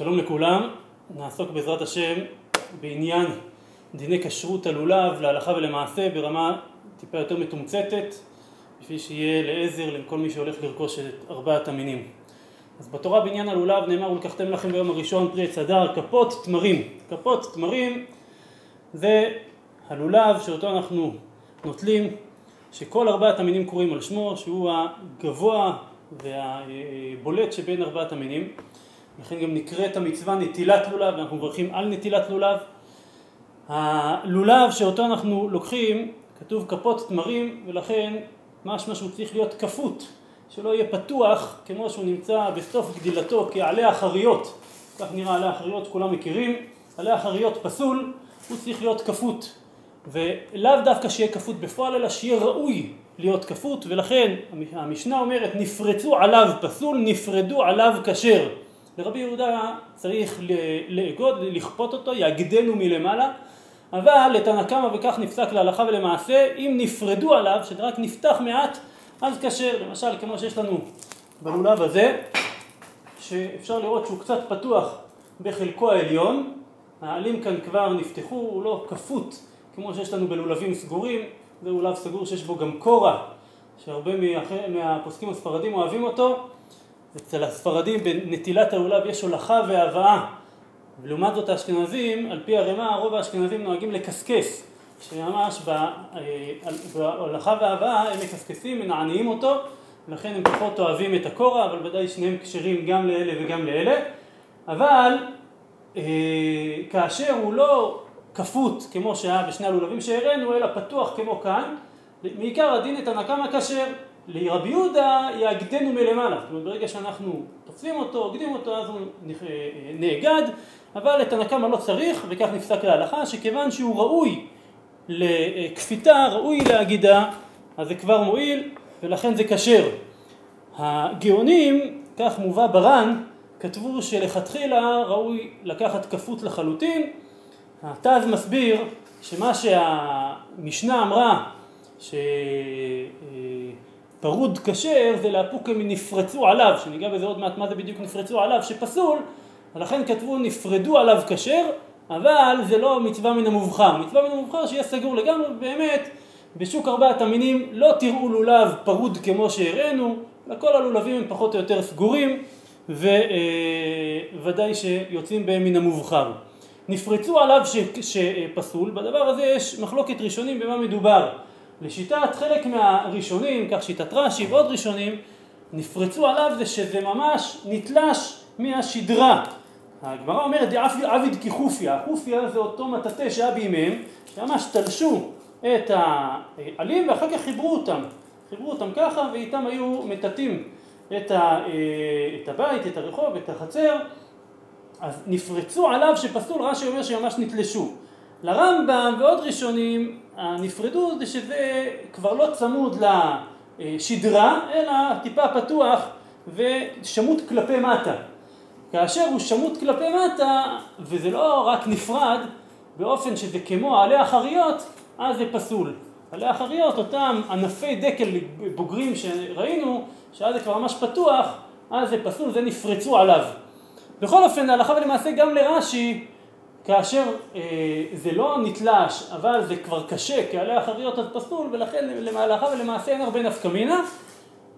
שלום לכולם, נעסוק בעזרת השם בעניין דיני כשרות הלולב להלכה ולמעשה ברמה טיפה יותר מתומצתת בשביל שיהיה לעזר לכל מי שהולך לרכוש את ארבעת המינים. אז בתורה בעניין הלולב נאמר ולקחתם לכם ביום הראשון פרי עץ הדר כפות תמרים. כפות תמרים זה הלולב שאותו אנחנו נוטלים שכל ארבעת המינים קוראים על שמו שהוא הגבוה והבולט שבין ארבעת המינים לכן גם נקראת המצווה נטילת לולב, ואנחנו מברכים על נטילת לולב. הלולב שאותו אנחנו לוקחים, כתוב כפות תמרים, ולכן משמע שהוא צריך להיות כפות, שלא יהיה פתוח כמו שהוא נמצא בסוף גדילתו כעלי החריות, כך נראה עלי החריות שכולם מכירים, עלי החריות פסול, הוא צריך להיות כפות, ולאו דווקא שיהיה כפות בפועל, אלא שיהיה ראוי להיות כפות, ולכן המשנה אומרת נפרצו עליו פסול, נפרדו עליו כשר. לרבי יהודה צריך לאגוד, לכפות אותו, יגדנו מלמעלה, אבל לתנא קמא וכך נפסק להלכה ולמעשה, אם נפרדו עליו, שרק נפתח מעט, אז כשר, למשל כמו שיש לנו בלולב הזה, שאפשר לראות שהוא קצת פתוח בחלקו העליון, העלים כאן כבר נפתחו, הוא לא כפות כמו שיש לנו בלולבים סגורים, זה לולב סגור שיש בו גם קורע, שהרבה מהפוסקים הספרדים אוהבים אותו, אצל הספרדים בנטילת הלולב יש הולכה והבאה. ולעומת זאת האשכנזים, על פי הרמ"א, רוב האשכנזים נוהגים לקסקס. שממש בהולכה והבאה הם מקסקסים, מנענעים אותו לכן הם פחות אוהבים את הקורע, אבל ודאי שניהם כשרים גם לאלה וגם לאלה. אבל אה, כאשר הוא לא כפות כמו שהיה בשני הלולבים שהראינו, אלא פתוח כמו כאן מעיקר הדין את הנקם הכשר לרבי יהודה יאגדנו מלמעלה, זאת אומרת ברגע שאנחנו תופסים אותו, אוגדים אותו, אז הוא נאגד, אבל את הנקמה לא צריך, וכך נפסק להלכה, שכיוון שהוא ראוי לכפיתה, ראוי לאגידה, אז זה כבר מועיל, ולכן זה כשר. הגאונים, כך מובא בר"ן, כתבו שלכתחילה ראוי לקחת כפות לחלוטין. הט"ז מסביר שמה שהמשנה אמרה, ש... פרוד כשר זה לאפוקי אם נפרצו עליו, שניגע בזה עוד מעט מה זה בדיוק נפרצו עליו, שפסול, ולכן כתבו נפרדו עליו כשר, אבל זה לא מצווה מן המובחר, מצווה מן המובחר שיהיה סגור לגמרי, באמת בשוק ארבעת המינים לא תראו לולב פרוד כמו שהראינו, וכל הלולבים הם פחות או יותר סגורים, וודאי שיוצאים בהם מן המובחר. נפרצו עליו שפסול, בדבר הזה יש מחלוקת ראשונים במה מדובר. לשיטת חלק מהראשונים, כך שיטת רש"י ועוד ראשונים, נפרצו עליו זה שזה ממש נתלש מהשדרה. הגמרא אומרת עביד כחופיה, חופיה זה אותו מטאטא שהיה בימיהם, שממש תלשו את העלים ואחר כך חיברו אותם, חיברו אותם ככה ואיתם היו מטאטאים את, את הבית, את הרחוב, את החצר, אז נפרצו עליו שפסול, רש"י אומר שממש נתלשו. לרמב"ם ועוד ראשונים הנפרדות זה שזה כבר לא צמוד לשדרה אלא טיפה פתוח ושמוט כלפי מטה. כאשר הוא שמוט כלפי מטה וזה לא רק נפרד באופן שזה כמו עלי החריות אז זה פסול. עלי החריות אותם ענפי דקל בוגרים שראינו שאז זה כבר ממש פתוח אז זה פסול זה נפרצו עליו. בכל אופן להלכה ולמעשה גם לרש"י כאשר אה, זה לא נתלש, אבל זה כבר קשה, כי עלי החריות אז פסול, ולכן להלכה ולמעשה אין הרבה נפקא מינה.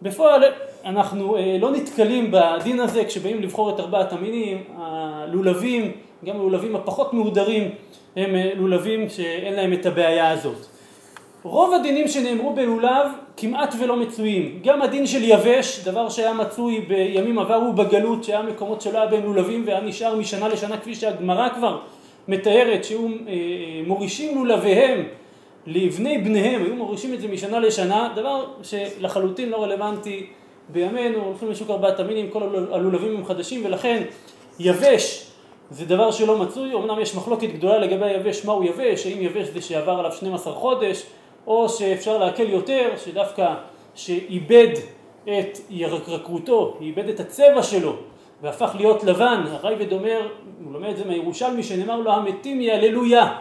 בפועל אנחנו אה, לא נתקלים בדין הזה כשבאים לבחור את ארבעת המינים, הלולבים, גם הלולבים הפחות מהודרים, הם אה, לולבים שאין להם את הבעיה הזאת. רוב הדינים שנאמרו בלולב כמעט ולא מצויים. גם הדין של יבש, דבר שהיה מצוי בימים עברו בגלות, שהיה מקומות שלא היה בהם לולבים והיה נשאר משנה לשנה כפי שהגמרא כבר מתארת, שהיו אה, מורישים לולביהם לבני בניהם, היו מורישים את זה משנה לשנה, דבר שלחלוטין לא רלוונטי בימינו, הולכים לשוק ארבעת המינים, כל הלולבים הם חדשים ולכן יבש זה דבר שלא מצוי, אמנם יש מחלוקת גדולה לגבי היבש, מהו יבש, האם יבש זה שעבר עליו 12 חודש, או שאפשר להקל יותר, שדווקא שאיבד את ירקרקותו, איבד את הצבע שלו והפך להיות לבן, הרייבד אומר, הוא לומד את זה מהירושלמי שנאמר לו המתים יהללויה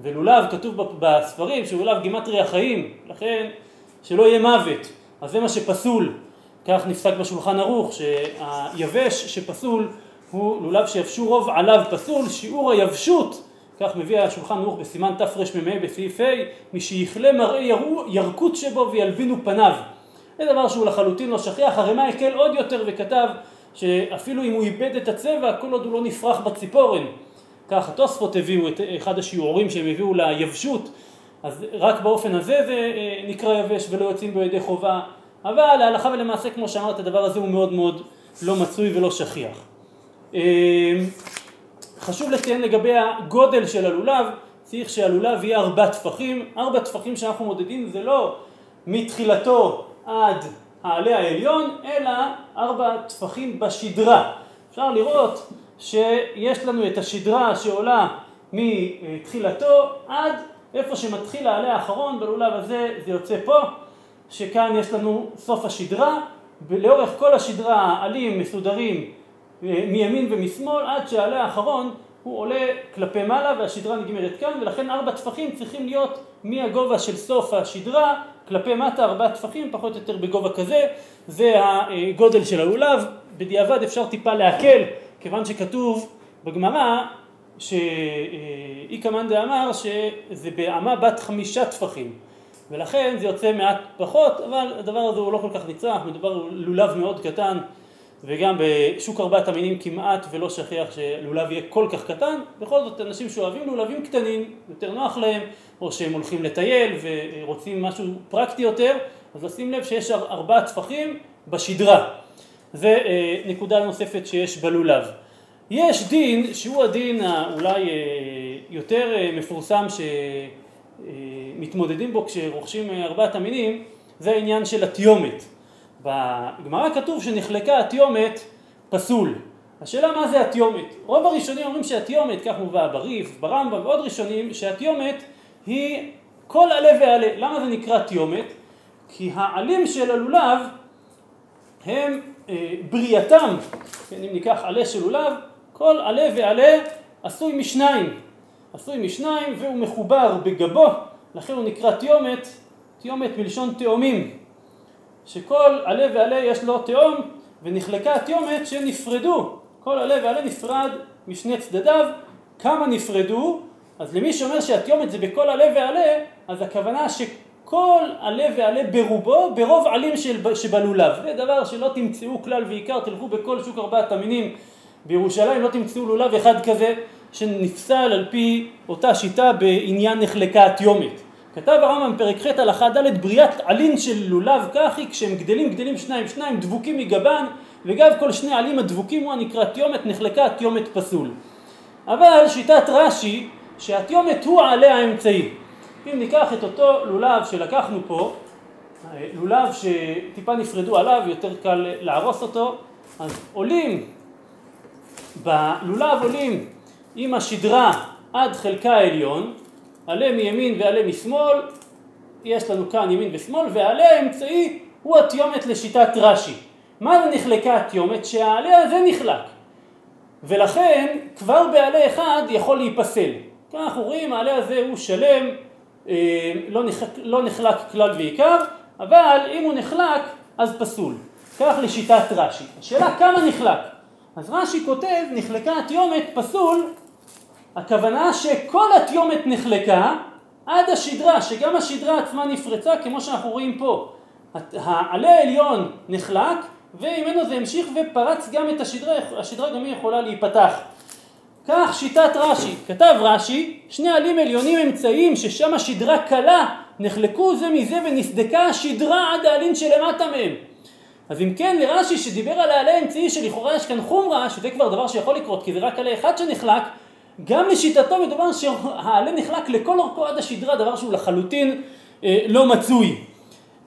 ולולב כתוב בספרים שלולב גימטרי החיים, לכן שלא יהיה מוות, אז זה מה שפסול, כך נפסק בשולחן ערוך, שהיבש שפסול הוא לולב שיבשו רוב עליו פסול, שיעור היבשות, כך מביא השולחן ערוך בסימן תרמ"ה בסעיף ה', משיכלה מראה ירקות שבו וילבינו פניו. זה דבר שהוא לחלוטין לא שכיח, הרמ"א הקל עוד יותר וכתב שאפילו אם הוא איבד את הצבע, כל עוד הוא לא נפרח בציפורן. כך התוספות הביאו את אחד השיעורים שהם הביאו ליבשות, אז רק באופן הזה זה אה, נקרא יבש ולא יוצאים בו ידי חובה, אבל להלכה ולמעשה כמו שאמרת הדבר הזה הוא מאוד מאוד לא מצוי ולא שכיח. אה, חשוב לציין לגבי הגודל של הלולב, צריך שהלולב יהיה ארבע טפחים, ארבע טפחים שאנחנו מודדים זה לא מתחילתו עד העלה העליון, אלא ארבע טפחים בשדרה. אפשר לראות שיש לנו את השדרה שעולה מתחילתו עד איפה שמתחיל העלה האחרון, בלולב הזה זה יוצא פה, שכאן יש לנו סוף השדרה, ולאורך כל השדרה העלים מסודרים אה, מימין ומשמאל עד שהעלה האחרון הוא עולה כלפי מעלה והשדרה נגמרת כאן ולכן ארבע טפחים צריכים להיות מהגובה של סוף השדרה כלפי מטה ארבע טפחים פחות או יותר בגובה כזה. זה הגודל של הלולב בדיעבד אפשר טיפה להקל כיוון שכתוב בגמרא שאיקא מאן דאמר שזה באמה בת חמישה טפחים. ולכן זה יוצא מעט פחות אבל הדבר הזה הוא לא כל כך נצרך מדובר על לולב מאוד קטן וגם בשוק ארבעת המינים כמעט ולא שכיח שלולב יהיה כל כך קטן, בכל זאת אנשים שאוהבים לולבים קטנים, יותר נוח להם, או שהם הולכים לטייל ורוצים משהו פרקטי יותר, אז לשים לב שיש ארבעה טפחים בשדרה. זה אה, נקודה נוספת שיש בלולב. יש דין שהוא הדין אולי אה, יותר אה, מפורסם שמתמודדים בו כשרוכשים ארבעת המינים, זה העניין של התיומת. בגמרא כתוב שנחלקה התיומת פסול. השאלה מה זה התיומת? רוב הראשונים אומרים שהתיומת, כך מובא בריף, ברמב"ם ועוד ראשונים, שהתיומת היא כל עלה ועלה. למה זה נקרא תיומת? כי העלים של הלולב הם אה, בריאתם, כן, אם ניקח עלה של לולב, כל עלה ועלה עשוי משניים, עשוי משניים והוא מחובר בגבו, לכן הוא נקרא תיומת, תיומת מלשון תאומים, שכל עלה ועלה יש לו תאום ונחלקה התיומת שנפרדו, כל עלה ועלה נפרד משני צדדיו, כמה נפרדו, אז למי שאומר שהתיומת זה בכל עלה ועלה, אז הכוונה שכל עלה ועלה ברובו, ברוב עלים של, שבלולב. זה דבר שלא תמצאו כלל ועיקר, תלכו בכל שוק ארבעת המינים בירושלים, לא תמצאו לולב אחד כזה שנפסל על פי אותה שיטה בעניין נחלקה התיומת. כתב הרמב"ם פרק ח' הלכה ד' בריאת עלין של לולב כך היא כשהם גדלים גדלים שניים שניים דבוקים מגבן וגב כל שני עלים הדבוקים הוא הנקרא תיומת נחלקה תיומת פסול. אבל שיטת רש"י שהתיומת הוא העלה האמצעי. אם ניקח את אותו לולב שלקחנו פה, לולב שטיפה נפרדו עליו, יותר קל להרוס אותו, אז עולים, בלולב עולים עם השדרה עד חלקה העליון, עלה מימין ועלה משמאל, יש לנו כאן ימין ושמאל, והעלה האמצעי הוא התיומת לשיטת רש"י. מה זה נחלקה התיומת? שהעלה הזה נחלק. ולכן כבר בעלה אחד יכול להיפסל. כאן אנחנו רואים העלה הזה הוא שלם, אה, לא, נחלק, לא נחלק כלל ועיקר, אבל אם הוא נחלק אז פסול. כך לשיטת רש"י. השאלה כמה נחלק? אז רש"י כותב נחלקה התיומת פסול הכוונה שכל התיומת נחלקה עד השדרה, שגם השדרה עצמה נפרצה כמו שאנחנו רואים פה. העלה העליון נחלק וממנו זה המשיך ופרץ גם את השדרה, השדרה גם היא יכולה להיפתח. כך שיטת רש"י, כתב רש"י, שני עלים עליונים אמצעיים ששם השדרה קלה נחלקו זה מזה ונסדקה השדרה עד העלים שלמטה מהם. אז אם כן לרש"י שדיבר על העלה האמצעי שלכאורה יש כאן חומרה, שזה כבר דבר שיכול לקרות כי זה רק עלה אחד שנחלק, גם לשיטתו מדובר שהעלה נחלק לכל אורכו עד השדרה, דבר שהוא לחלוטין אה, לא מצוי.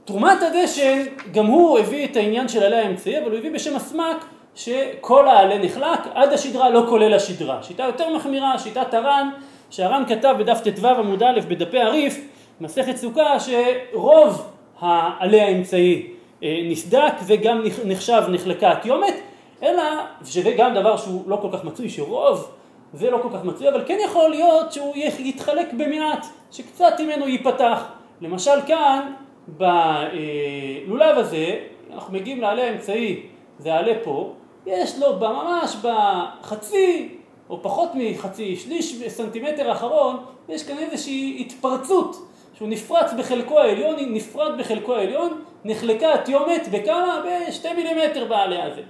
תרומת הדשן, גם הוא הביא את העניין של עלה האמצעי, אבל הוא הביא בשם הסמ"ק שכל העלה נחלק עד השדרה לא כולל השדרה. שיטה יותר מחמירה, שיטת הר"ן, שהר"ן כתב בדף ט"ו עמוד א' בדפי הריף, מסכת סוכה, שרוב העלה האמצעי אה, נסדק וגם נחשב נחלקה התיומת, אלא, שזה גם דבר שהוא לא כל כך מצוי, שרוב זה לא כל כך מצוי, אבל כן יכול להיות שהוא יתחלק במעט, שקצת ממנו ייפתח. למשל כאן, בלולב הזה, אנחנו מגיעים לעלה האמצעי, זה העלה פה, יש לו ממש בחצי או פחות מחצי, שליש סנטימטר האחרון, יש כאן איזושהי התפרצות שהוא נפרץ בחלקו העליון, נפרד בחלקו העליון, נחלקה התיומת בכמה? בשתי מילימטר בעלה הזה.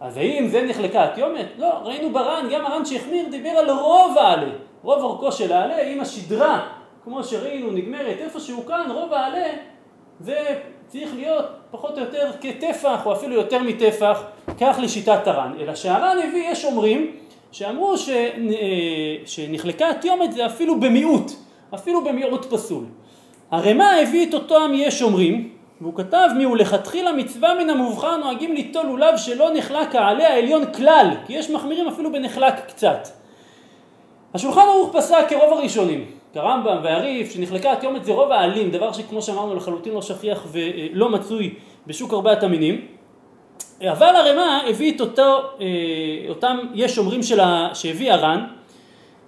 אז האם זה נחלקה התיומת? לא, ראינו בר"ן, גם הר"ן שהחמיר דיבר על רוב העלה, רוב אורכו של העלה, אם השדרה, כמו שראינו, נגמרת איפשהו כאן, רוב העלה, זה צריך להיות פחות או יותר כטפח, או אפילו יותר מטפח, כך לשיטת הר"ן. אלא שהר"ן הביא, יש אומרים, שאמרו ש... אה, שנחלקה התיומת זה אפילו במיעוט, אפילו במיעוט פסול. הרמ"א הביא את אותם יש אומרים, והוא כתב מי הוא לכתחילה מצווה מן המובחר נוהגים ליטול לולב שלא נחלק העלה העליון כלל, כי יש מחמירים אפילו בנחלק קצת. השולחן ערוך פסק כרוב הראשונים, כרמב"ם והריף, שנחלקה התיומת זה רוב העלים, דבר שכמו שאמרנו לחלוטין לא שכיח ולא מצוי בשוק ארבעת המינים. אבל הרמ"א הביא את אותו, אה, אותם יש אומרים שלה, שהביא הר"ן,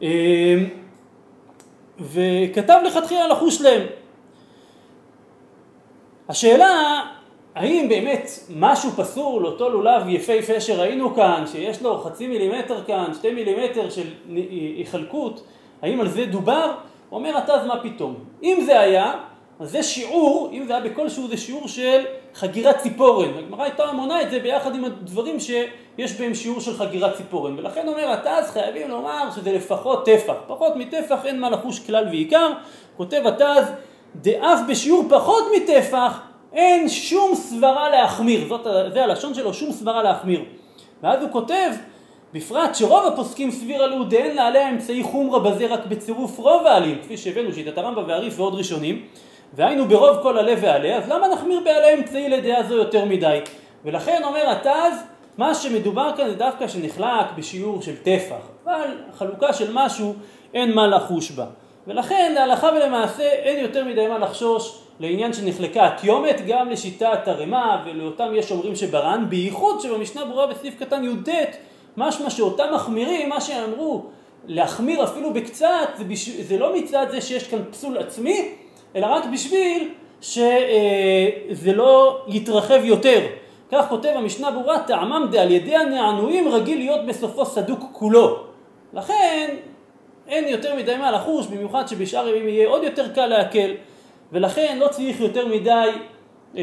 אה, וכתב לכתחילה לחוש להם. השאלה האם באמת משהו פסול, אותו לולב יפהפה שראינו כאן, שיש לו חצי מילימטר כאן, שתי מילימטר של היחלקות, האם על זה דובר? אומר אתה אז מה פתאום. אם זה היה, אז זה שיעור, אם זה היה בכלשהו, זה שיעור של חגירת ציפורן. הגמרא הייתה מונה את זה ביחד עם הדברים שיש בהם שיעור של חגירת ציפורן. ולכן אומר התז חייבים לומר שזה לפחות טפח. פחות מטפח אין מה לחוש כלל ועיקר. כותב התז, דאף בשיעור פחות מטפח אין שום סברה להחמיר. זאת, זה הלשון שלו, שום סברה להחמיר. ואז הוא כותב, בפרט שרוב הפוסקים סביר עלו דאין לעליה אמצעי חומרה בזה רק בצירוף רוב העלים, כפי שהבאנו שיטת הרמב"ם והריף ועוד ראשונים. והיינו ברוב כל עלה ועלה, אז למה נחמיר בעלה אמצעי לדעה זו יותר מדי? ולכן אומר התז, מה שמדובר כאן זה דווקא שנחלק בשיעור של טפח, אבל חלוקה של משהו אין מה לחוש בה. ולכן להלכה ולמעשה אין יותר מדי מה לחשוש לעניין שנחלקה התיומת, גם לשיטת הרמ"א ולאותם יש אומרים שברן, בייחוד שבמשנה ברורה בסעיף קטן י"ט, משמע שאותם מחמירים, מה שאמרו להחמיר אפילו בקצת, זה, בש... זה לא מצד זה שיש כאן פסול עצמי, אלא רק בשביל שזה לא יתרחב יותר. כך כותב המשנה ברורה, טעמם דעל ידי הנענועים רגיל להיות בסופו סדוק כולו. לכן אין יותר מדי מה לחוש, במיוחד שבשאר ימים יהיה עוד יותר קל להקל, ולכן לא צריך יותר מדי אה,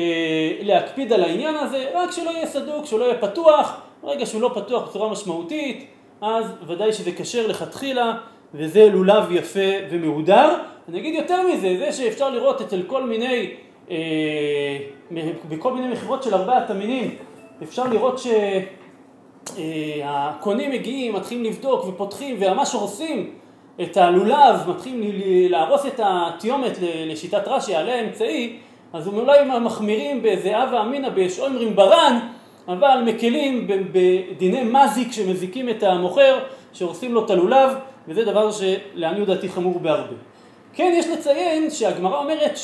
להקפיד על העניין הזה, רק שלא יהיה סדוק, שלא יהיה פתוח, ברגע שהוא לא פתוח בצורה משמעותית, אז ודאי שזה כשר לכתחילה, וזה לולב יפה ומהודר. אני אגיד יותר מזה, זה שאפשר לראות אצל כל מיני, אה, בכל מיני מכירות של ארבעת המינים, אפשר לראות שהקונים אה, מגיעים, מתחילים לבדוק ופותחים וממש הורסים את הלולב, מתחילים להרוס את התיומת לשיטת רש"י, עליה האמצעי, אז הם אולי מחמירים באיזה הווה אמינא בשאומרים ברן, אבל מקלים בדיני מזיק שמזיקים את המוכר, שהורסים לו את הלולב, וזה דבר שלעניות דעתי חמור בהרבה. כן, יש לציין שהגמרא אומרת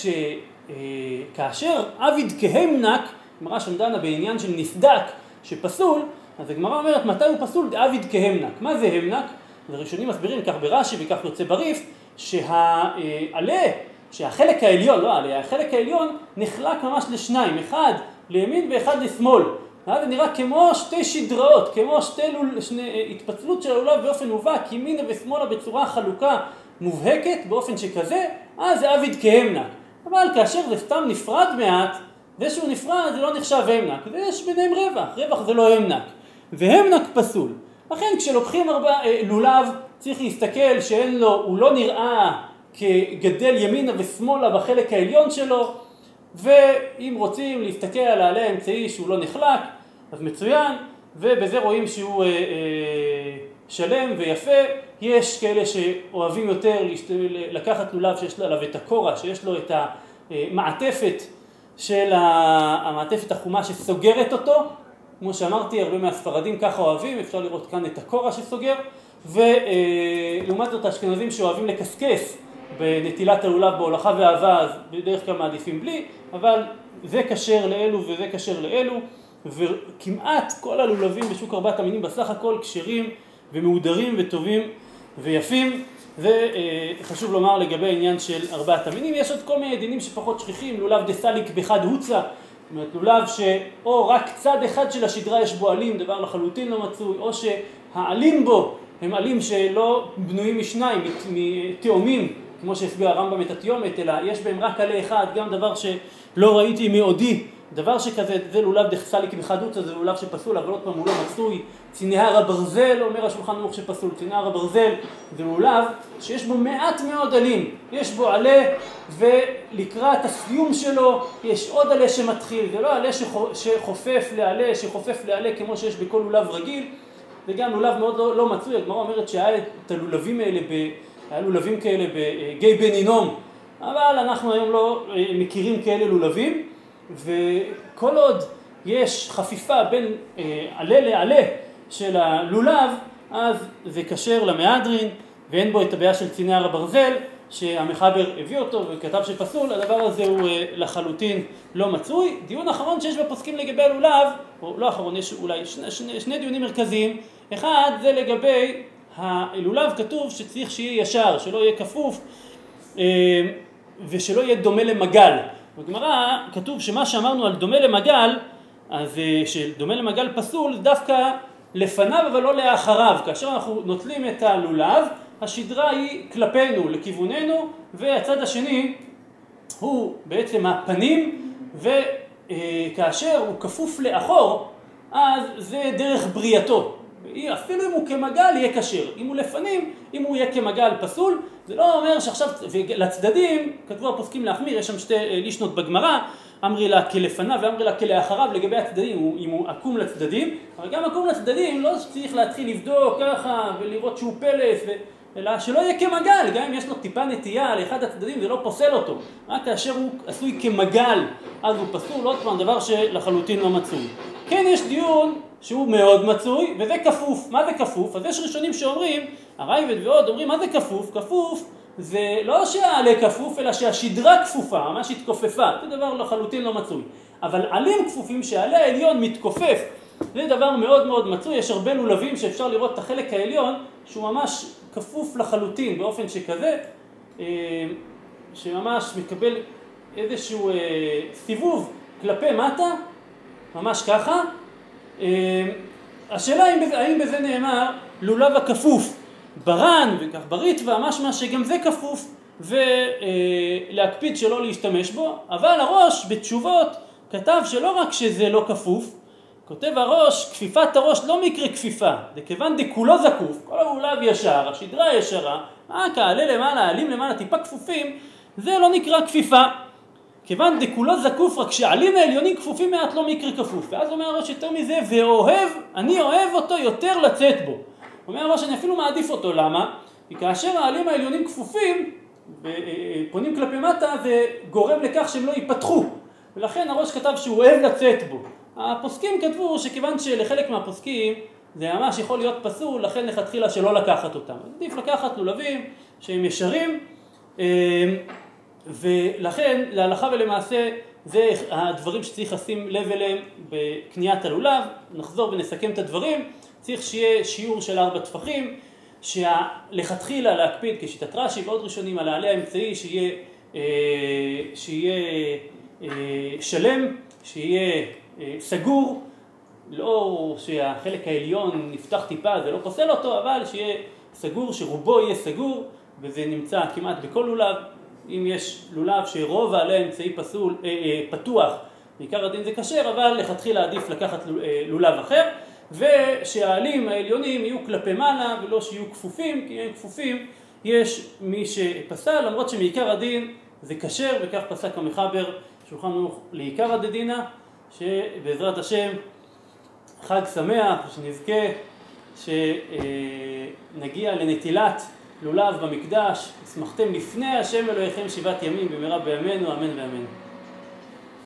שכאשר עביד כהמנק, גמרא שם דנה בעניין של נסדק שפסול, אז הגמרא אומרת מתי הוא פסול? דעביד כהמנק. מה זה המנק? הראשונים מסבירים כך ברש"י וכך יוצא בריף, שהעלה, שהחלק העליון, לא העלה, החלק העליון נחלק ממש לשניים, אחד לימין ואחד לשמאל. ואז זה נראה כמו שתי שדראות, כמו שתי לול, שני, התפצלות של הלולב באופן מובהק, ימינה ושמאלה בצורה חלוקה מובהקת באופן שכזה, אז זה עביד כהמנק. אבל כאשר זה סתם נפרד מעט, זה שהוא נפרד זה לא נחשב המנק, ויש ביניהם רווח, רווח זה לא המנק, והמנק פסול. לכן כשלוקחים הרבה, אה, לולב צריך להסתכל שאין לו, הוא לא נראה כגדל ימינה ושמאלה בחלק העליון שלו, ואם רוצים להסתכל על העלה האמצעי שהוא לא נחלק, אז מצוין, ובזה רואים שהוא אה, אה, שלם ויפה. יש כאלה שאוהבים יותר לקחת לולב שיש עליו את הקורה, שיש לו את המעטפת של המעטפת החומה שסוגרת אותו, כמו שאמרתי, הרבה מהספרדים ככה אוהבים, אפשר לראות כאן את הקורה שסוגר, ולעומת זאת האשכנזים שאוהבים לקסקס בנטילת הלולב בהולכה ואהבה, אז בדרך כלל מעדיפים בלי, אבל זה כשר לאלו וזה כשר לאלו, וכמעט כל הלולבים בשוק ארבעת המינים בסך הכל כשרים ומהודרים וטובים ויפים. זה אה, חשוב לומר לגבי העניין של ארבעת המינים. יש עוד כל מיני דינים שפחות שכיחים, לולב דסליק בחד הוצה, זאת אומרת לולב שאו רק צד אחד של השדרה יש בו עלים, דבר לחלוטין לא מצוי, או שהעלים בו הם עלים שלא בנויים משניים, מתאומים, כמו שהסביר הרמב"ם את התיומת, אלא יש בהם רק עלה אחד, גם דבר שלא ראיתי מעודי דבר שכזה, זה לולב דחסליק בחדוצה, זה לולב שפסול, אבל עוד פעם הוא לא מצוי. צינהר הברזל, אומר השולחן ערוך שפסול, צינהר הברזל זה לולב שיש בו מעט מאוד עלים. יש בו עלה, ולקראת הסיום שלו יש עוד עלה שמתחיל. זה לא עלה שחופף לעלה, שחופף לעלה כמו שיש בכל לולב רגיל. זה גם לולב מאוד לא, לא מצוי, הגמרא אומרת שהיה את הלולבים האלה, ב, היה לולבים כאלה בגיא בן הינום, אבל אנחנו היום לא אה, מכירים כאלה לולבים. וכל עוד יש חפיפה בין אה, עלה לעלה של הלולב, אז זה כשר למהדרין ואין בו את הבעיה של ציני הר הברזל שהמחבר הביא אותו וכתב שפסול, הדבר הזה הוא אה, לחלוטין לא מצוי. דיון אחרון שיש בפוסקים לגבי הלולב, או לא אחרון, יש אולי שני, שני, שני דיונים מרכזיים. אחד זה לגבי הלולב, כתוב שצריך שיהיה ישר, שלא יהיה כפוף אה, ושלא יהיה דומה למגל. בגמרא כתוב שמה שאמרנו על דומה למגל, אז אה, שדומה למגל פסול דווקא לפניו אבל לא לאחריו. כאשר אנחנו נוטלים את הלולב, השדרה היא כלפינו, לכיווננו, והצד השני הוא בעצם הפנים, וכאשר הוא כפוף לאחור, אז זה דרך בריאתו. אפילו אם הוא כמגל יהיה כשר, אם הוא לפנים, אם הוא יהיה כמגל פסול, זה לא אומר שעכשיו, ולצדדים, כתבו הפוסקים להחמיר, יש שם שתי אה, לישנות בגמרא, אמרי לה כלפניו ואמרי לה כלאחריו לגבי הצדדים, אם הוא עקום לצדדים, אבל גם עקום לצדדים לא צריך להתחיל לבדוק ככה ולראות שהוא פלס, ו... אלא שלא יהיה כמגל, גם אם יש לו טיפה נטייה לאחד הצדדים זה לא פוסל אותו, רק כאשר הוא עשוי כמגל אז הוא פסול, עוד פעם דבר שלחלוטין לא מצוי. כן יש דיון שהוא מאוד מצוי, וזה כפוף. מה זה כפוף? אז יש ראשונים שאומרים, הרייבד ועוד אומרים, מה זה כפוף? כפוף זה לא שהעלה כפוף, אלא שהשדרה כפופה, ממש התכופפה. זה דבר לחלוטין לא מצוי. אבל עלים כפופים שהעלה העליון מתכופף, זה דבר מאוד מאוד מצוי. יש הרבה לולבים שאפשר לראות את החלק העליון, שהוא ממש כפוף לחלוטין, באופן שכזה, אה, שממש מקבל איזשהו אה, סיבוב כלפי מטה, ממש ככה, השאלה האם, האם בזה נאמר לולב הכפוף ברן וכך בריטווה, משמע שגם זה כפוף ולהקפיד אה, שלא להשתמש בו, אבל הראש בתשובות כתב שלא רק שזה לא כפוף, כותב הראש, כפיפת הראש לא מקרה כפיפה, זה כיוון דכולו זקוף, כל הלולב ישר, השדרה ישרה, רק העלה למעלה, העלים למעלה טיפה כפופים, זה לא נקרא כפיפה. כיוון דכולו זקוף, רק שהעלים העליונים כפופים מעט לא מקרה כפוף. ואז אומר הראש יותר מזה, ואוהב, אני אוהב אותו יותר לצאת בו. אומר הראש, אני אפילו מעדיף אותו, למה? כי כאשר העלים העליונים כפופים, ופונים כלפי מטה, זה גורם לכך שהם לא ייפתחו. ולכן הראש כתב שהוא אוהב לצאת בו. הפוסקים כתבו שכיוון שלחלק מהפוסקים זה ממש יכול להיות פסול, לכן לכתחילה שלא לקחת אותם. עדיף לקחת לולבים שהם ישרים. ולכן להלכה ולמעשה זה הדברים שצריך לשים לב אליהם בקניית הלולב, נחזור ונסכם את הדברים, צריך שיהיה שיעור של ארבע טפחים, שלכתחילה להקפיד כשיטת רש"י ועוד ראשונים על העלה האמצעי שיהיה, אה, שיהיה אה, שלם, שיהיה אה, סגור, לא שהחלק העליון נפתח טיפה זה לא פוסל אותו, אבל שיהיה סגור, שרובו יהיה סגור וזה נמצא כמעט בכל לולב אם יש לולב שרוב העלה אמצעי פסול, אה, אה, פתוח, בעיקר הדין זה כשר, אבל לכתחילה עדיף לקחת אה, לולב אחר, ושהעלים העליונים יהיו כלפי מעלה ולא שיהיו כפופים, כי הם כפופים יש מי שפסל, למרות שמעיקר הדין זה כשר, וכך פסק המחבר שולחן ערוך לעיקר הדדינה, שבעזרת השם חג שמח, שנזכה שנגיע לנטילת לולב במקדש, ושמחתם לפני השם אלוהיכם שבעת ימים במהרה בימינו, אמן ואמן.